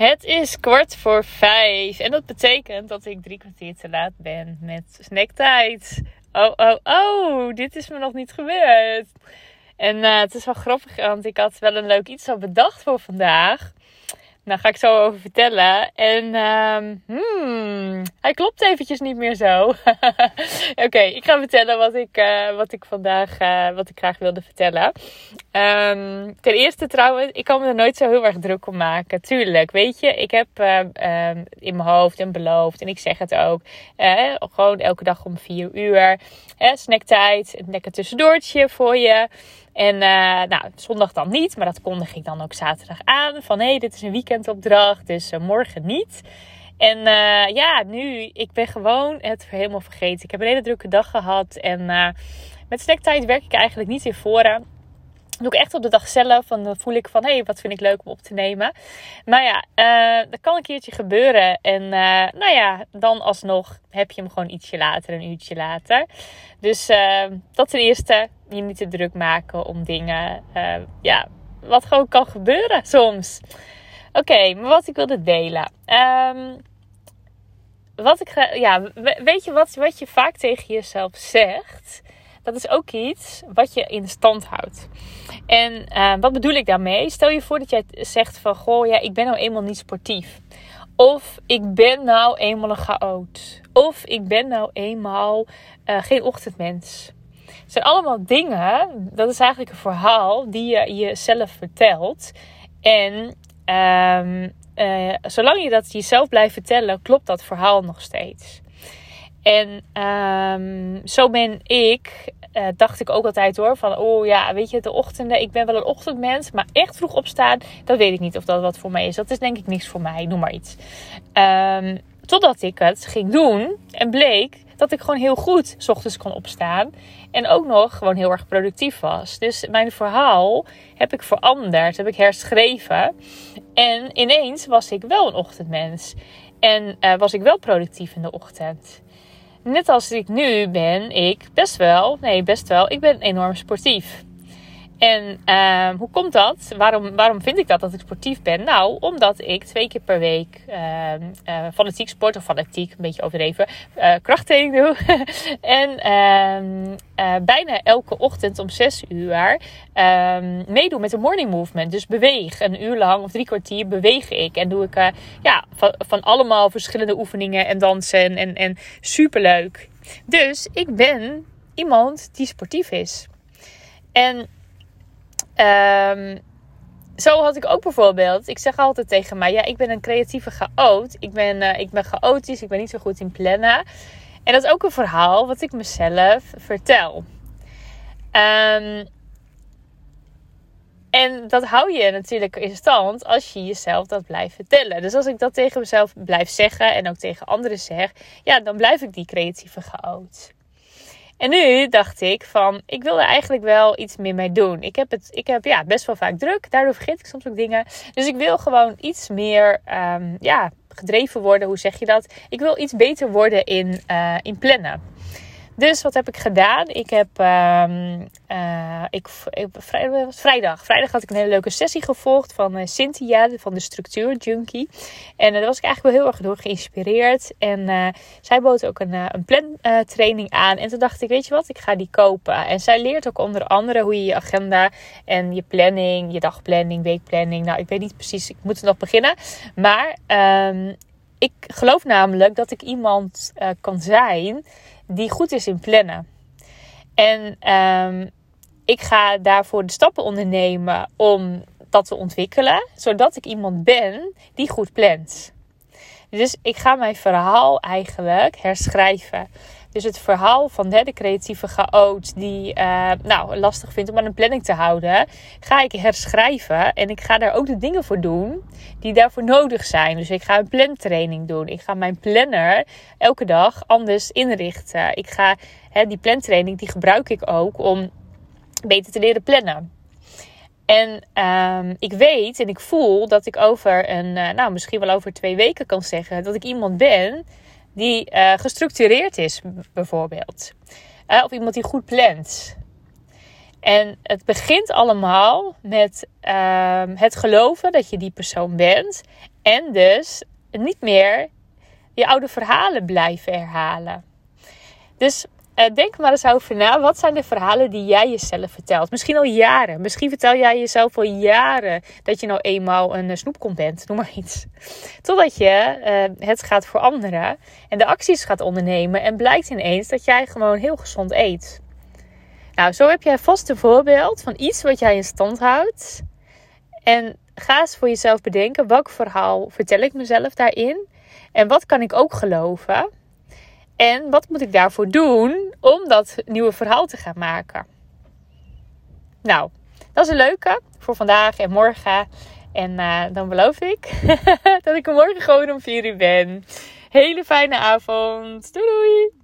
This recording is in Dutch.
Het is kwart voor vijf en dat betekent dat ik drie kwartier te laat ben met snacktijd. Oh, oh, oh, dit is me nog niet gebeurd. En uh, het is wel grappig, want ik had wel een leuk iets al bedacht voor vandaag. Daar ga ik zo over vertellen. En um, hmm, hij klopt eventjes niet meer zo. Oké, ik ga vertellen wat ik, uh, wat ik vandaag uh, wat ik graag wilde vertellen. Um, ten eerste trouwens, ik kan me er nooit zo heel erg druk om maken. Tuurlijk, weet je, ik heb uh, in mijn hoofd en beloofd. En ik zeg het ook. gewoon elke dag om vier uur. snacktijd, een lekker tussendoortje voor je. En uh, nou, zondag dan niet, maar dat kondig ik dan ook zaterdag aan. Van hé, hey, dit is een weekendopdracht, dus uh, morgen niet. En uh, ja, nu, ik ben gewoon het helemaal vergeten. Ik heb een hele drukke dag gehad. En met snacktijd werk ik eigenlijk niet in vooraan doe ik echt op de dag zelf. Dan voel ik van, hé, hey, wat vind ik leuk om op te nemen. Maar ja, dat kan een keertje gebeuren. En uh, nou ja, dan alsnog heb je hem gewoon ietsje later, een uurtje later. Dus uh, dat ten eerste, je niet te druk maken om dingen, ja, wat gewoon kan gebeuren soms. Oké, maar wat ik wilde delen. Um, wat ik, ja, weet je wat, wat je vaak tegen jezelf zegt? Dat is ook iets wat je in stand houdt. En uh, wat bedoel ik daarmee? Stel je voor dat jij zegt van, goh, ja, ik ben nou eenmaal niet sportief. Of ik ben nou eenmaal een chaot. Of ik ben nou eenmaal uh, geen ochtendmens. Het zijn allemaal dingen, dat is eigenlijk een verhaal die je jezelf vertelt. En um, uh, zolang je dat jezelf blijft vertellen, klopt dat verhaal nog steeds. En um, zo ben ik, uh, dacht ik ook altijd hoor, van oh ja, weet je, de ochtenden, ik ben wel een ochtendmens, maar echt vroeg opstaan, dat weet ik niet of dat wat voor mij is. Dat is denk ik niks voor mij, noem maar iets. Um, totdat ik het ging doen en bleek dat ik gewoon heel goed s ochtends kon opstaan. En ook nog gewoon heel erg productief was. Dus mijn verhaal heb ik veranderd, heb ik herschreven. En ineens was ik wel een ochtendmens. En uh, was ik wel productief in de ochtend net als ik nu ben, ik best wel, nee, best wel, ik ben enorm sportief. En uh, hoe komt dat? Waarom, waarom vind ik dat, dat ik sportief ben? Nou, omdat ik twee keer per week uh, uh, fanatiek sport, of fanatiek, een beetje overdreven, uh, krachttraining doe. en ehm, bijna elke ochtend om zes uur ehm, meedoe met de morning movement. Dus beweeg. Een uur lang of drie kwartier beweeg ik. En doe ik ja, van, van allemaal verschillende oefeningen en dansen. En, en superleuk. Dus ik ben iemand die sportief is. En Um, zo had ik ook bijvoorbeeld. Ik zeg altijd tegen mij: ja, ik ben een creatieve chaot. Ik ben, uh, ik ben chaotisch. Ik ben niet zo goed in plannen. En dat is ook een verhaal wat ik mezelf vertel. Um, en dat hou je natuurlijk in stand als je jezelf dat blijft vertellen. Dus als ik dat tegen mezelf blijf zeggen en ook tegen anderen zeg, ja, dan blijf ik die creatieve chaot. En nu dacht ik van, ik wil er eigenlijk wel iets meer mee doen. Ik heb, het, ik heb ja, best wel vaak druk, daardoor vergeet ik soms ook dingen. Dus ik wil gewoon iets meer um, ja, gedreven worden, hoe zeg je dat? Ik wil iets beter worden in, uh, in plannen. Dus wat heb ik gedaan? Ik heb um, uh, ik, vrijdag, vrijdag, had ik een hele leuke sessie gevolgd van uh, Cynthia van de Structuur Junkie. En uh, daar was ik eigenlijk wel heel erg door geïnspireerd. En zij bood ook een, een plantraining aan. En toen dacht ik, weet je wat, ik ga die kopen. En zij leert ook onder andere hoe je je agenda en je planning, je dagplanning, weekplanning. Nou, ik weet niet precies, ik moet er nog beginnen. Maar um, ik geloof namelijk dat ik iemand kan zijn die goed is in plannen. En um, ik ga daarvoor de stappen ondernemen om dat te ontwikkelen, zodat ik iemand ben die goed plant. Dus ik ga mijn verhaal eigenlijk herschrijven. Dus het verhaal van de creatieve chaot die uh, nou, lastig vindt om aan een planning te houden, ga ik herschrijven. En ik ga daar ook de dingen voor doen die daarvoor nodig zijn. Dus ik ga een plantraining doen. Ik ga mijn planner elke dag anders inrichten. Ik ga hè, die plantraining, die gebruik ik ook om beter te leren plannen. En um, ik weet en ik voel dat ik over een, uh, nou misschien wel over twee weken kan zeggen dat ik iemand ben die uh, gestructureerd is, bijvoorbeeld. Uh, of iemand die goed plant. En het begint allemaal met ehm, het geloven dat je die persoon bent. En dus niet meer je oude verhalen blijven herhalen. Dus uh, denk maar eens over na. Wat zijn de verhalen die jij jezelf vertelt? Misschien al jaren. Misschien vertel jij jezelf al jaren dat je nou eenmaal een uh, snoepkom bent. Noem maar iets. Totdat je uh, het gaat veranderen en de acties gaat ondernemen. En blijkt ineens dat jij gewoon heel gezond eet. Nou, zo heb jij vast een voorbeeld van iets wat jij in stand houdt. En ga eens voor jezelf bedenken: welk verhaal vertel ik mezelf daarin? En wat kan ik ook geloven? En wat moet ik daarvoor doen om dat nieuwe verhaal te gaan maken? Nou, dat is een leuke voor vandaag en morgen. En uh, dan beloof ik dat ik morgen gewoon om 4 uur ben. Hele fijne avond. Doei doei!